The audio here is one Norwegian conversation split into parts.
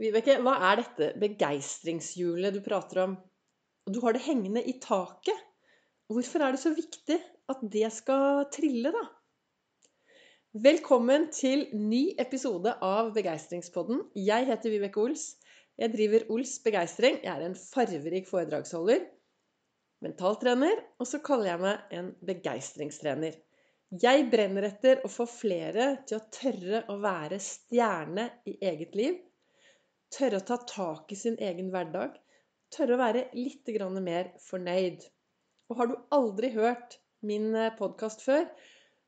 Vibeke, hva er dette begeistringshjulet du prater om? Du har det hengende i taket. Hvorfor er det så viktig at det skal trille, da? Velkommen til ny episode av Begeistringspodden. Jeg heter Vibeke Ols. Jeg driver Ols Begeistring. Jeg er en farverik foredragsholder, mentaltrener, og så kaller jeg meg en begeistringstrener. Jeg brenner etter å få flere til å tørre å være stjerne i eget liv. Tørre å ta tak i sin egen hverdag. Tørre å være litt mer fornøyd. Og har du aldri hørt min eh, podkast før,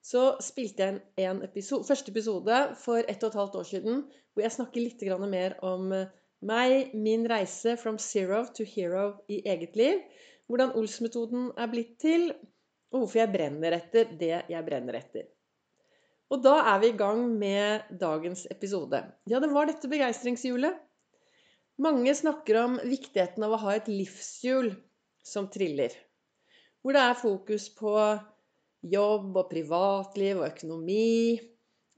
så spilte jeg en episode, første episode for ett og et halvt år siden hvor jeg snakker litt mer om eh, meg, min reise from zero to hero i eget liv. Hvordan Ols-metoden er blitt til, og hvorfor jeg brenner etter det jeg brenner etter. Og da er vi i gang med dagens episode. Ja, det var dette begeistringshjulet. Mange snakker om viktigheten av å ha et livshjul som triller. Hvor det er fokus på jobb og privatliv og økonomi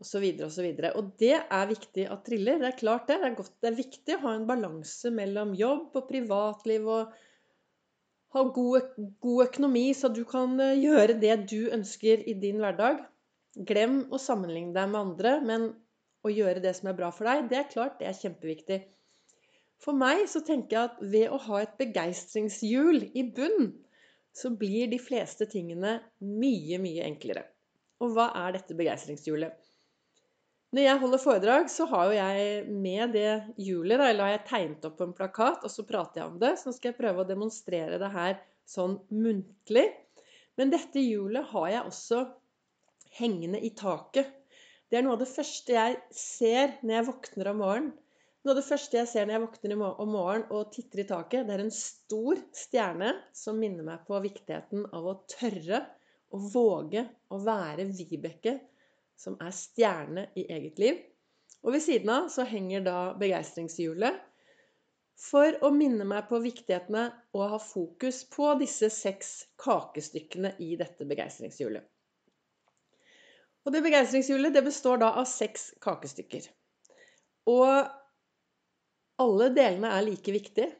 osv. osv. Og, og det er viktig at triller. Det er klart det. Det er, godt, det er viktig å ha en balanse mellom jobb og privatliv og ha god, god økonomi, så du kan eh, gjøre det du ønsker i din hverdag. Glem å sammenligne deg med andre, men å gjøre det som er bra for deg, det er klart, det er kjempeviktig. For meg så tenker jeg at ved å ha et begeistringshjul i bunn, så blir de fleste tingene mye, mye enklere. Og hva er dette begeistringshjulet? Når jeg holder foredrag, så har jo jeg med det hjulet, eller har jeg tegnet opp på en plakat, og så prater jeg om det. Så nå skal jeg prøve å demonstrere det her sånn muntlig. Men dette hjulet har jeg også hengende i taket. Det er noe av det første jeg ser når jeg våkner om morgenen. Noe av det første jeg ser når jeg våkner om morgenen og titter i taket, det er en stor stjerne som minner meg på viktigheten av å tørre å våge å være Vibeke som er stjerne i eget liv. Og ved siden av så henger da begeistringshjulet for å minne meg på viktigheten av å ha fokus på disse seks kakestykkene i dette begeistringshjulet. Og det begeistringshjulet det består da av seks kakestykker. Og alle delene er like viktige.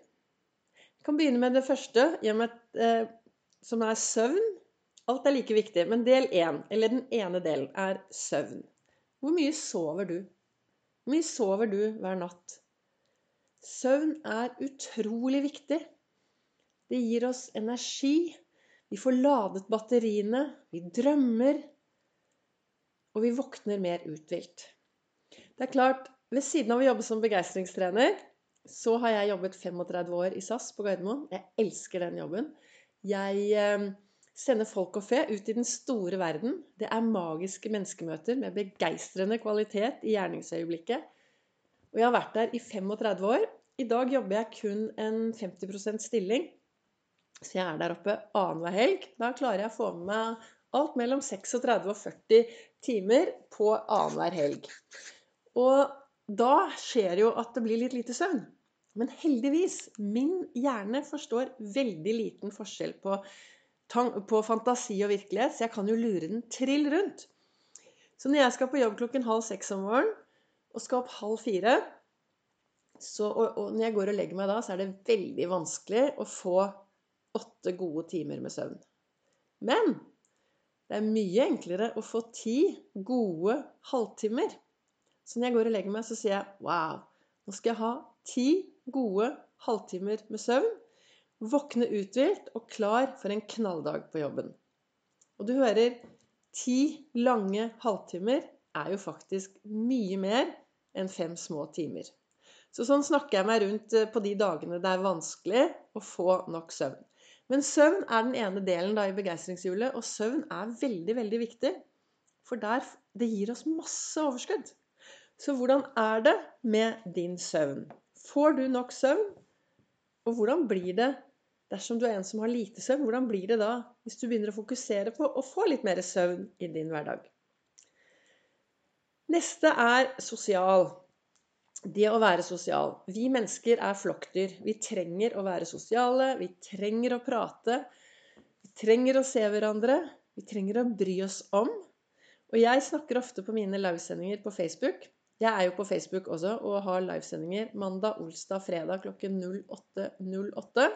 Vi kan begynne med det første, eh, som er søvn. Alt er like viktig, men del én, eller den ene delen, er søvn. Hvor mye sover du? Hvor mye sover du hver natt? Søvn er utrolig viktig. Det gir oss energi. Vi får ladet batteriene. Vi drømmer. Og vi våkner mer uthvilt. Det er klart, ved siden av å jobbe som begeistringstrener, så har jeg jobbet 35 år i SAS på Gardermoen. Jeg elsker den jobben. Jeg sender folk og fe ut i den store verden. Det er magiske menneskemøter med begeistrende kvalitet i gjerningsøyeblikket. Og jeg har vært der i 35 år. I dag jobber jeg kun en 50% stilling. Så jeg er der oppe annenhver helg. Da klarer jeg å få med meg alt mellom 36 og 40 timer på annenhver helg. Og da skjer jo at det blir litt lite søvn. Men heldigvis, min hjerne forstår veldig liten forskjell på på fantasi og virkelighet, så jeg kan jo lure den trill rundt. Så når jeg skal på jobb klokken halv seks om morgenen og skal opp halv fire så, og, og, når jeg går og legger meg da, så er det veldig vanskelig å få åtte gode timer med søvn. Men det er mye enklere å få ti gode halvtimer. Så når jeg går og legger meg, så sier jeg wow, nå skal jeg ha ti gode halvtimer med søvn. Våkne uthvilt og klar for en knalldag på jobben. Og du hører ti lange halvtimer er jo faktisk mye mer enn fem små timer. Så sånn snakker jeg meg rundt eh, på de dagene det er vanskelig å få nok søvn. Men søvn er den ene delen da i begeistringshjulet, og søvn er veldig, veldig viktig. For der, det gir oss masse overskudd. Så hvordan er det med din søvn? Får du nok søvn? Og hvordan blir det Dersom du er en som har lite søvn, hvordan blir det da hvis du begynner å fokusere på å få litt mer søvn i din hverdag? Neste er sosial. Det å være sosial. Vi mennesker er flokkdyr. Vi trenger å være sosiale. Vi trenger å prate. Vi trenger å se hverandre. Vi trenger å bry oss om. Og jeg snakker ofte på mine livesendinger på Facebook Jeg er jo på Facebook også og har livesendinger mandag, olsdag, fredag klokken 08.08.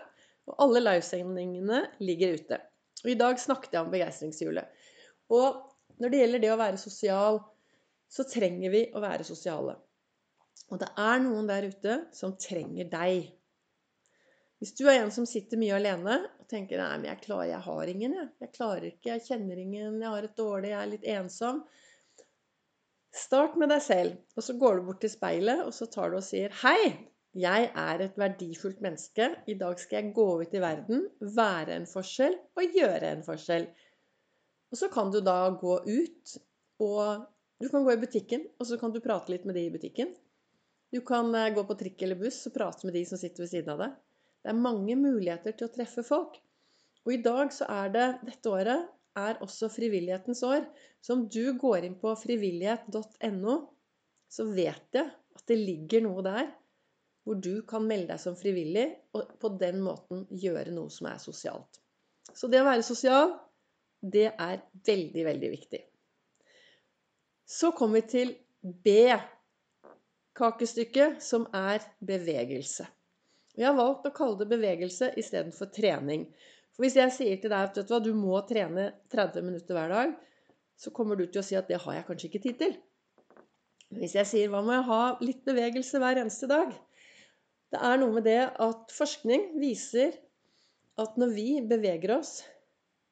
Og alle livesendingene ligger ute. Og i dag snakket jeg om begeistringshjulet. Og når det gjelder det å være sosial, så trenger vi å være sosiale. Og det er noen der ute som trenger deg. Hvis du er en som sitter mye alene og tenker nei, men jeg klarer, jeg har ingen, jeg. Jeg klarer ikke, jeg kjenner ingen, jeg har et dårlig, jeg er litt ensom. Start med deg selv, og så går du bort til speilet, og så tar du og sier Hei, jeg er et verdifullt menneske. I dag skal jeg gå ut i verden, være en forskjell og gjøre en forskjell. Og så kan du da gå ut, og du kan gå i butikken, og så kan du prate litt med de i butikken. Du kan eh, gå på trikk eller buss og prate med de som sitter ved siden av deg. Det er mange muligheter til å treffe folk. Og i dag så er det Dette året er også frivillighetens år. Så om du går inn på frivillighet.no, så vet jeg at det ligger noe der hvor du kan melde deg som frivillig og på den måten gjøre noe som er sosialt. Så det å være sosial, det er veldig, veldig viktig. Så kommer vi til B-kakestykket, som er bevegelse. Jeg har valgt å kalle det bevegelse istedenfor trening. Hvis jeg sier til deg at du må trene 30 minutter hver dag, så kommer du til å si at det har jeg kanskje ikke tid til. Hvis jeg sier hva må jeg ha litt bevegelse hver eneste dag? Det er noe med det at forskning viser at når vi beveger oss,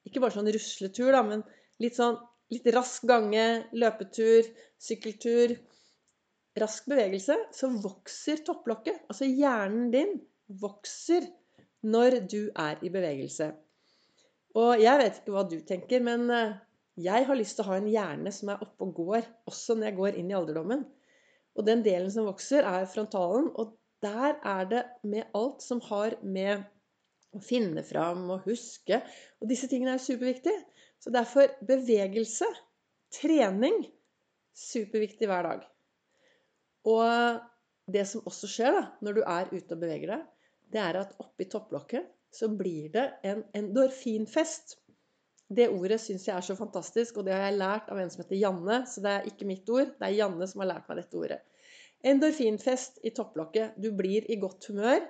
ikke bare sånn rusletur, da, men litt sånn litt rask gange, løpetur, sykkeltur Rask bevegelse, så vokser topplokket. Altså hjernen din vokser når du er i bevegelse. Og jeg vet ikke hva du tenker, men eh, jeg har lyst til å ha en hjerne som er oppe og går, også når jeg går inn i alderdommen. Og den delen som vokser, er frontalen. Og der er det med alt som har med å finne fram og huske Og disse tingene er superviktige. Så derfor bevegelse, trening, superviktig hver dag. Og det som også skjer da, når du er ute og beveger deg, det er at oppi topplokket så blir det en endorfinfest. Det ordet syns jeg er så fantastisk, og det har jeg lært av en som heter Janne. Så det er ikke mitt ord, det er Janne som har lært meg dette ordet. Endorfinfest i topplokket. Du blir i godt humør,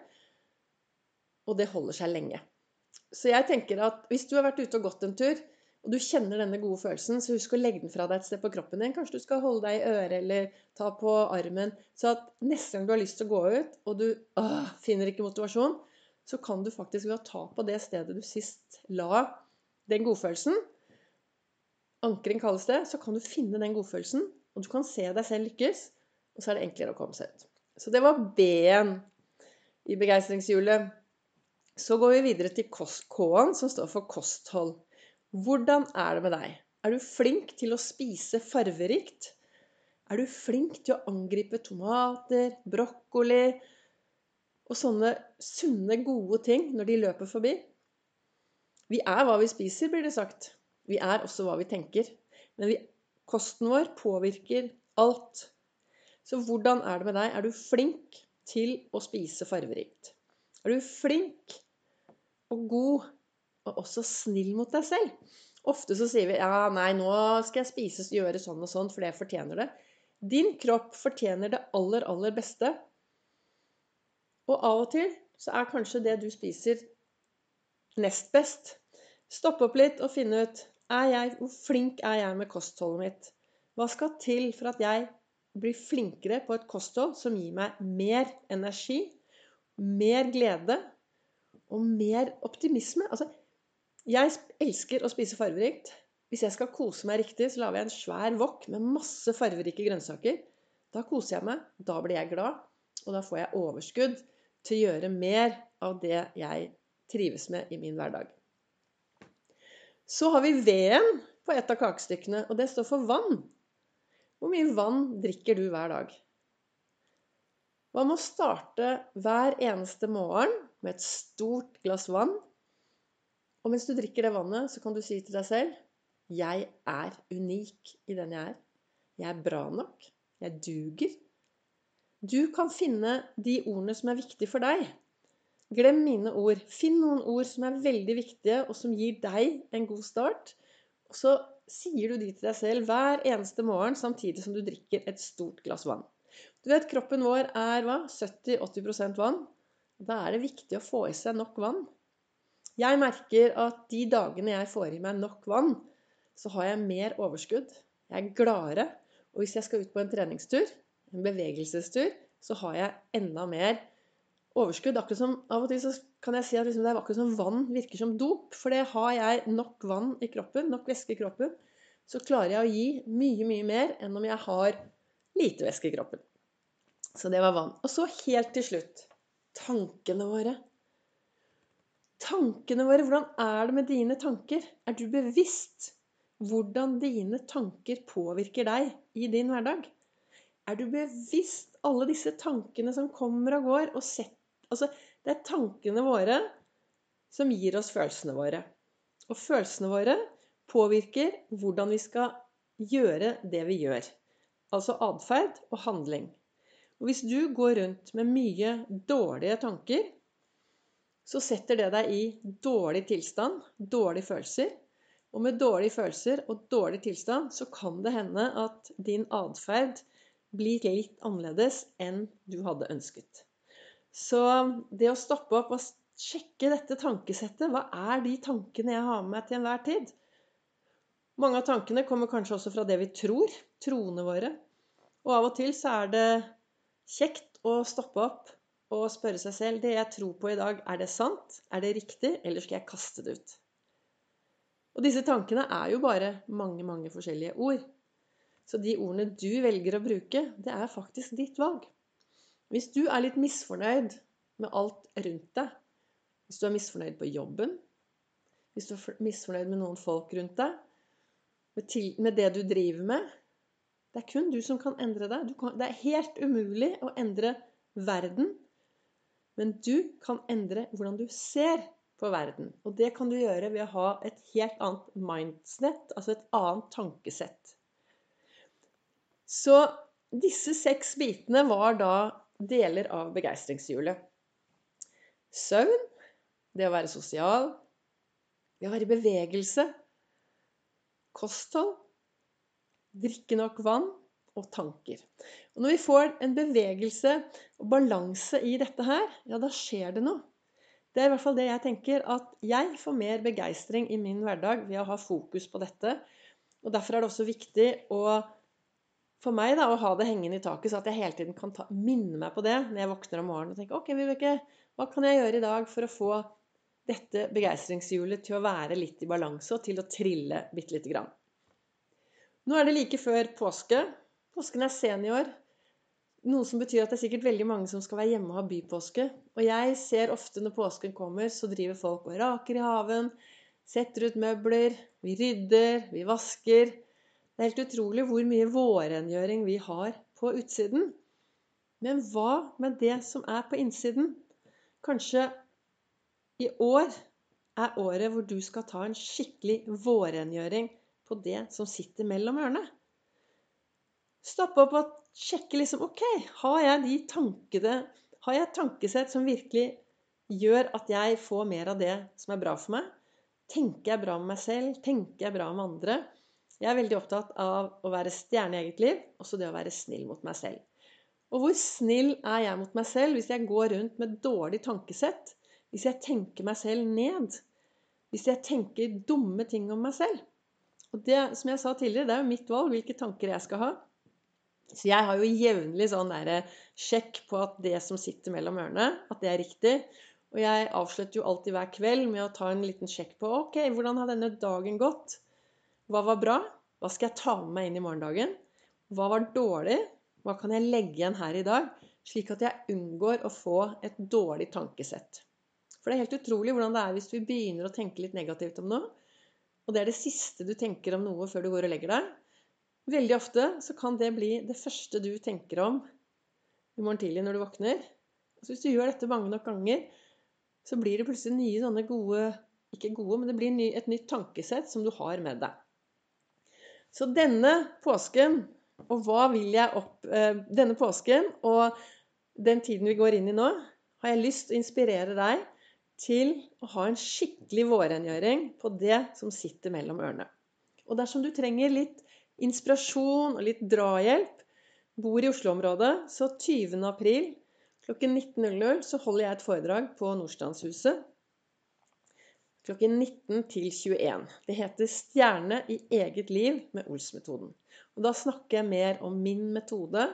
og det holder seg lenge. Så jeg tenker at hvis du har vært ute og gått en tur, og du kjenner denne gode følelsen, så husk å legge den fra deg et sted på kroppen din. Kanskje du skal holde deg i øret eller ta på armen. Så at neste gang du har lyst til å gå ut, og du øh, finner ikke motivasjon, så kan du faktisk ved å ta på det stedet du sist la den godfølelsen Ankring kalles det. Så kan du finne den godfølelsen, og du kan se deg selv lykkes. Og så er det enklere å komme seg ut. Så det var B-en i begeistringshjulet. Så går vi videre til K-en, som står for kosthold. Hvordan er det med deg? Er du flink til å spise farverikt? Er du flink til å angripe tomater, brokkoli og sånne sunne, gode ting når de løper forbi? Vi er hva vi spiser, blir det sagt. Vi er også hva vi tenker. Men vi, kosten vår påvirker alt. Så hvordan er det med deg? Er du flink til å spise farverikt? Er du flink og god og også snill mot deg selv. Ofte så sier vi ja, nei, nå skal jeg spise og gjøre sånn og sånn, for det fortjener det. Din kropp fortjener det aller, aller beste. Og av og til så er kanskje det du spiser, nest best. Stoppe opp litt og finne ut er jeg, hvor flink er jeg med kostholdet mitt. Hva skal til for at jeg blir flinkere på et kosthold som gir meg mer energi, mer glede og mer optimisme? Altså, jeg elsker å spise farverikt. Hvis jeg skal kose meg riktig, så lager jeg en svær wok med masse farverike grønnsaker. Da koser jeg meg, da blir jeg glad, og da får jeg overskudd til å gjøre mer av det jeg trives med i min hverdag. Så har vi veden på et av kakestykkene, og det står for vann. Hvor mye vann drikker du hver dag? Hva med å starte hver eneste morgen med et stort glass vann og mens du drikker det vannet, så kan du si til deg selv Jeg er unik i den jeg er. Jeg er bra nok. Jeg duger. Du kan finne de ordene som er viktige for deg. Glem mine ord. Finn noen ord som er veldig viktige, og som gir deg en god start. Og så sier du de til deg selv hver eneste morgen samtidig som du drikker et stort glass vann. Du vet, kroppen vår er hva? 70-80 vann. Da er det viktig å få i seg nok vann. Jeg merker at de dagene jeg får i meg nok vann, så har jeg mer overskudd. Jeg er gladere. Og hvis jeg skal ut på en treningstur, en bevegelsestur, så har jeg enda mer overskudd. Akkurat som, Av og til så kan jeg si at liksom det er akkurat som vann virker som dop. For det har jeg nok vann i kroppen, nok væske i kroppen, så klarer jeg å gi mye, mye mer enn om jeg har lite væske i kroppen. Så det var vann. Og så helt til slutt tankene våre. Tankene våre, hvordan er det med dine tanker? Er du bevisst hvordan dine tanker påvirker deg i din hverdag? Er du bevisst alle disse tankene som kommer og går? Og sett, altså, det er tankene våre som gir oss følelsene våre. Og følelsene våre påvirker hvordan vi skal gjøre det vi gjør. Altså atferd og handling. Og hvis du går rundt med mye dårlige tanker, så setter det deg i dårlig tilstand, dårlige følelser. Og med dårlige følelser og dårlig tilstand så kan det hende at din atferd blir litt annerledes enn du hadde ønsket. Så det å stoppe opp og sjekke dette tankesettet Hva er de tankene jeg har med meg til enhver tid? Mange av tankene kommer kanskje også fra det vi tror, troene våre. Og av og til så er det kjekt å stoppe opp og spørre seg selv det jeg tror på i dag, er det sant? Er det riktig? Eller skal jeg kaste det ut? Og disse tankene er jo bare mange, mange forskjellige ord. Så de ordene du velger å bruke, det er faktisk ditt valg. Hvis du er litt misfornøyd med alt rundt deg, hvis du er misfornøyd på jobben, hvis du er misfornøyd med noen folk rundt deg, med, det du driver med Det er kun du som kan endre deg. Det er helt umulig å endre verden men du kan endre hvordan du ser på verden. Og det kan du gjøre ved å ha et helt annet mindset, altså et annet tankesett. Så disse seks bitene var da deler av begeistringshjulet. Søvn, det å være sosial, det å være i bevegelse, kosthold, drikke nok vann, og tanker. Og når vi får en bevegelse og balanse i dette her, ja, da skjer det noe. Det er i hvert fall det jeg tenker, at jeg får mer begeistring i min hverdag ved å ha fokus på dette. Og Derfor er det også viktig å, for meg da, å ha det hengende i taket, så at jeg hele tiden kan ta, minne meg på det når jeg våkner om morgenen og tenker ok, Vibeke, hva kan jeg gjøre i dag for å få dette begeistringshjulet til å være litt i balanse og til å trille bitte lite grann. Nå er det like før påske. Påsken er senior. Noe som betyr at det er sikkert veldig mange som skal være hjemme og ha bypåske. Og jeg ser ofte når påsken kommer, så driver folk og raker i haven. Setter ut møbler. Vi rydder. Vi vasker. Det er helt utrolig hvor mye vårrengjøring vi har på utsiden. Men hva med det som er på innsiden? Kanskje i år er året hvor du skal ta en skikkelig vårrengjøring på det som sitter mellom ørene. Stoppe opp og sjekke liksom Ok, har jeg de tankene Har jeg et tankesett som virkelig gjør at jeg får mer av det som er bra for meg? Tenker jeg bra med meg selv? Tenker jeg bra med andre? Jeg er veldig opptatt av å være stjerne i eget liv, også det å være snill mot meg selv. Og hvor snill er jeg mot meg selv hvis jeg går rundt med dårlig tankesett? Hvis jeg tenker meg selv ned? Hvis jeg tenker dumme ting om meg selv? Og det, som jeg sa tidligere, det er jo mitt valg hvilke tanker jeg skal ha. Så jeg har jo jevnlig sånn der sjekk på at det som sitter mellom ørene, at det er riktig. Og jeg avslutter jo alltid hver kveld med å ta en liten sjekk på ok, hvordan har denne dagen gått? Hva var bra? Hva skal jeg ta med meg inn i morgendagen? Hva var dårlig? Hva kan jeg legge igjen her i dag? Slik at jeg unngår å få et dårlig tankesett. For det er helt utrolig hvordan det er hvis vi begynner å tenke litt negativt om noe, og det er det siste du tenker om noe før du går og legger deg, Veldig ofte så kan det bli det første du tenker om i morgen tidlig når du våkner. Så hvis du gjør dette mange nok ganger, så blir det plutselig nye sånne gode Ikke gode, men det blir et nytt tankesett som du har med deg. Så denne påsken, og hva vil jeg opp eh, Denne påsken og den tiden vi går inn i nå, har jeg lyst til å inspirere deg til å ha en skikkelig vårrengjøring på det som sitter mellom ørene. Og dersom du trenger litt inspirasjon og litt drahjelp, bor i Oslo-området, så 20. april klokken 19.00 så holder jeg et foredrag på Nordstrandshuset. Klokken 19 til 21. Det heter 'Stjerne i eget liv' med Ols-metoden. Og Da snakker jeg mer om min metode.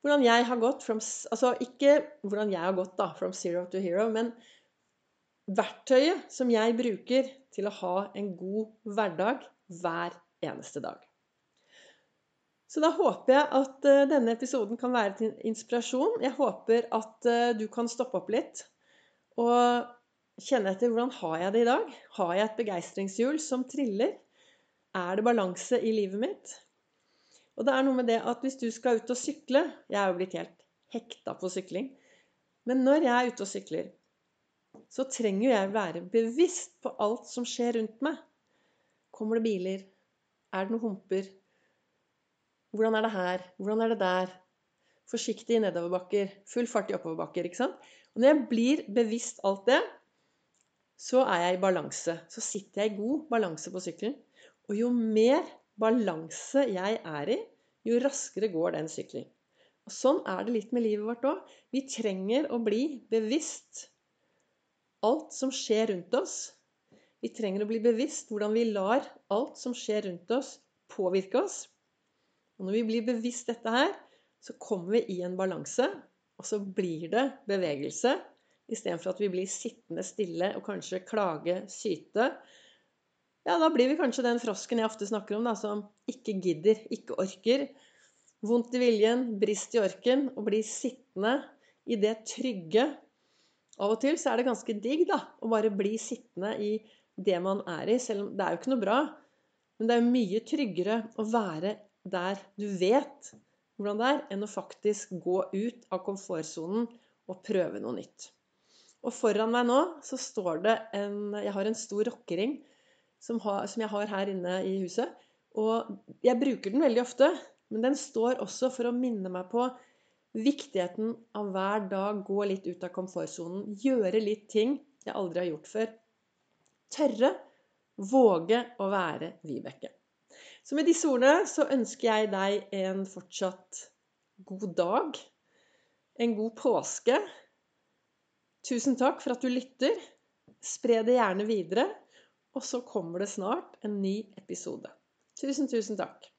Hvordan jeg har gått from, Altså ikke hvordan jeg har gått da, from zero to hero, men verktøyet som jeg bruker til å ha en god hverdag hver eneste dag. Så da håper jeg at eh, denne episoden kan være til inspirasjon. Jeg håper at eh, du kan stoppe opp litt og kjenne etter hvordan har jeg det i dag. Har jeg et begeistringshjul som triller? Er det balanse i livet mitt? Og det er noe med det at hvis du skal ut og sykle Jeg er jo blitt helt hekta på sykling. Men når jeg er ute og sykler, så trenger jeg være bevisst på alt som skjer rundt meg. Kommer det biler? Er det noen humper? Hvordan er det her? Hvordan er det der? Forsiktig i nedoverbakker. Full fart i oppoverbakker. ikke sant? Og når jeg blir bevisst alt det, så er jeg i balanse. Så sitter jeg i god balanse på sykkelen. Og jo mer balanse jeg er i, jo raskere går den sykkelen. Og Sånn er det litt med livet vårt òg. Vi trenger å bli bevisst alt som skjer rundt oss. Vi trenger å bli bevisst hvordan vi lar alt som skjer rundt oss, påvirke oss. Og når vi blir bevisst dette her, så kommer vi i en balanse, og så blir det bevegelse. Istedenfor at vi blir sittende stille og kanskje klage, syte. Ja, da blir vi kanskje den frosken jeg ofte snakker om, da, som ikke gidder, ikke orker. Vondt i viljen, brist i orken, og blir sittende i det trygge av og til så er det ganske digg da, å bare bli sittende i det man er i. Selv om det er jo ikke noe bra. Men det er jo mye tryggere å være der du vet hvordan det er, enn å faktisk gå ut av komfortsonen og prøve noe nytt. Og foran meg nå så står det en Jeg har en stor rockering som, som jeg har her inne i huset. Og jeg bruker den veldig ofte, men den står også for å minne meg på Viktigheten av hver dag gå litt ut av komfortsonen. Gjøre litt ting jeg aldri har gjort før. Tørre. Våge å være Vibeke. Så med disse ordene så ønsker jeg deg en fortsatt god dag. En god påske. Tusen takk for at du lytter. Spre det gjerne videre. Og så kommer det snart en ny episode. Tusen, tusen takk.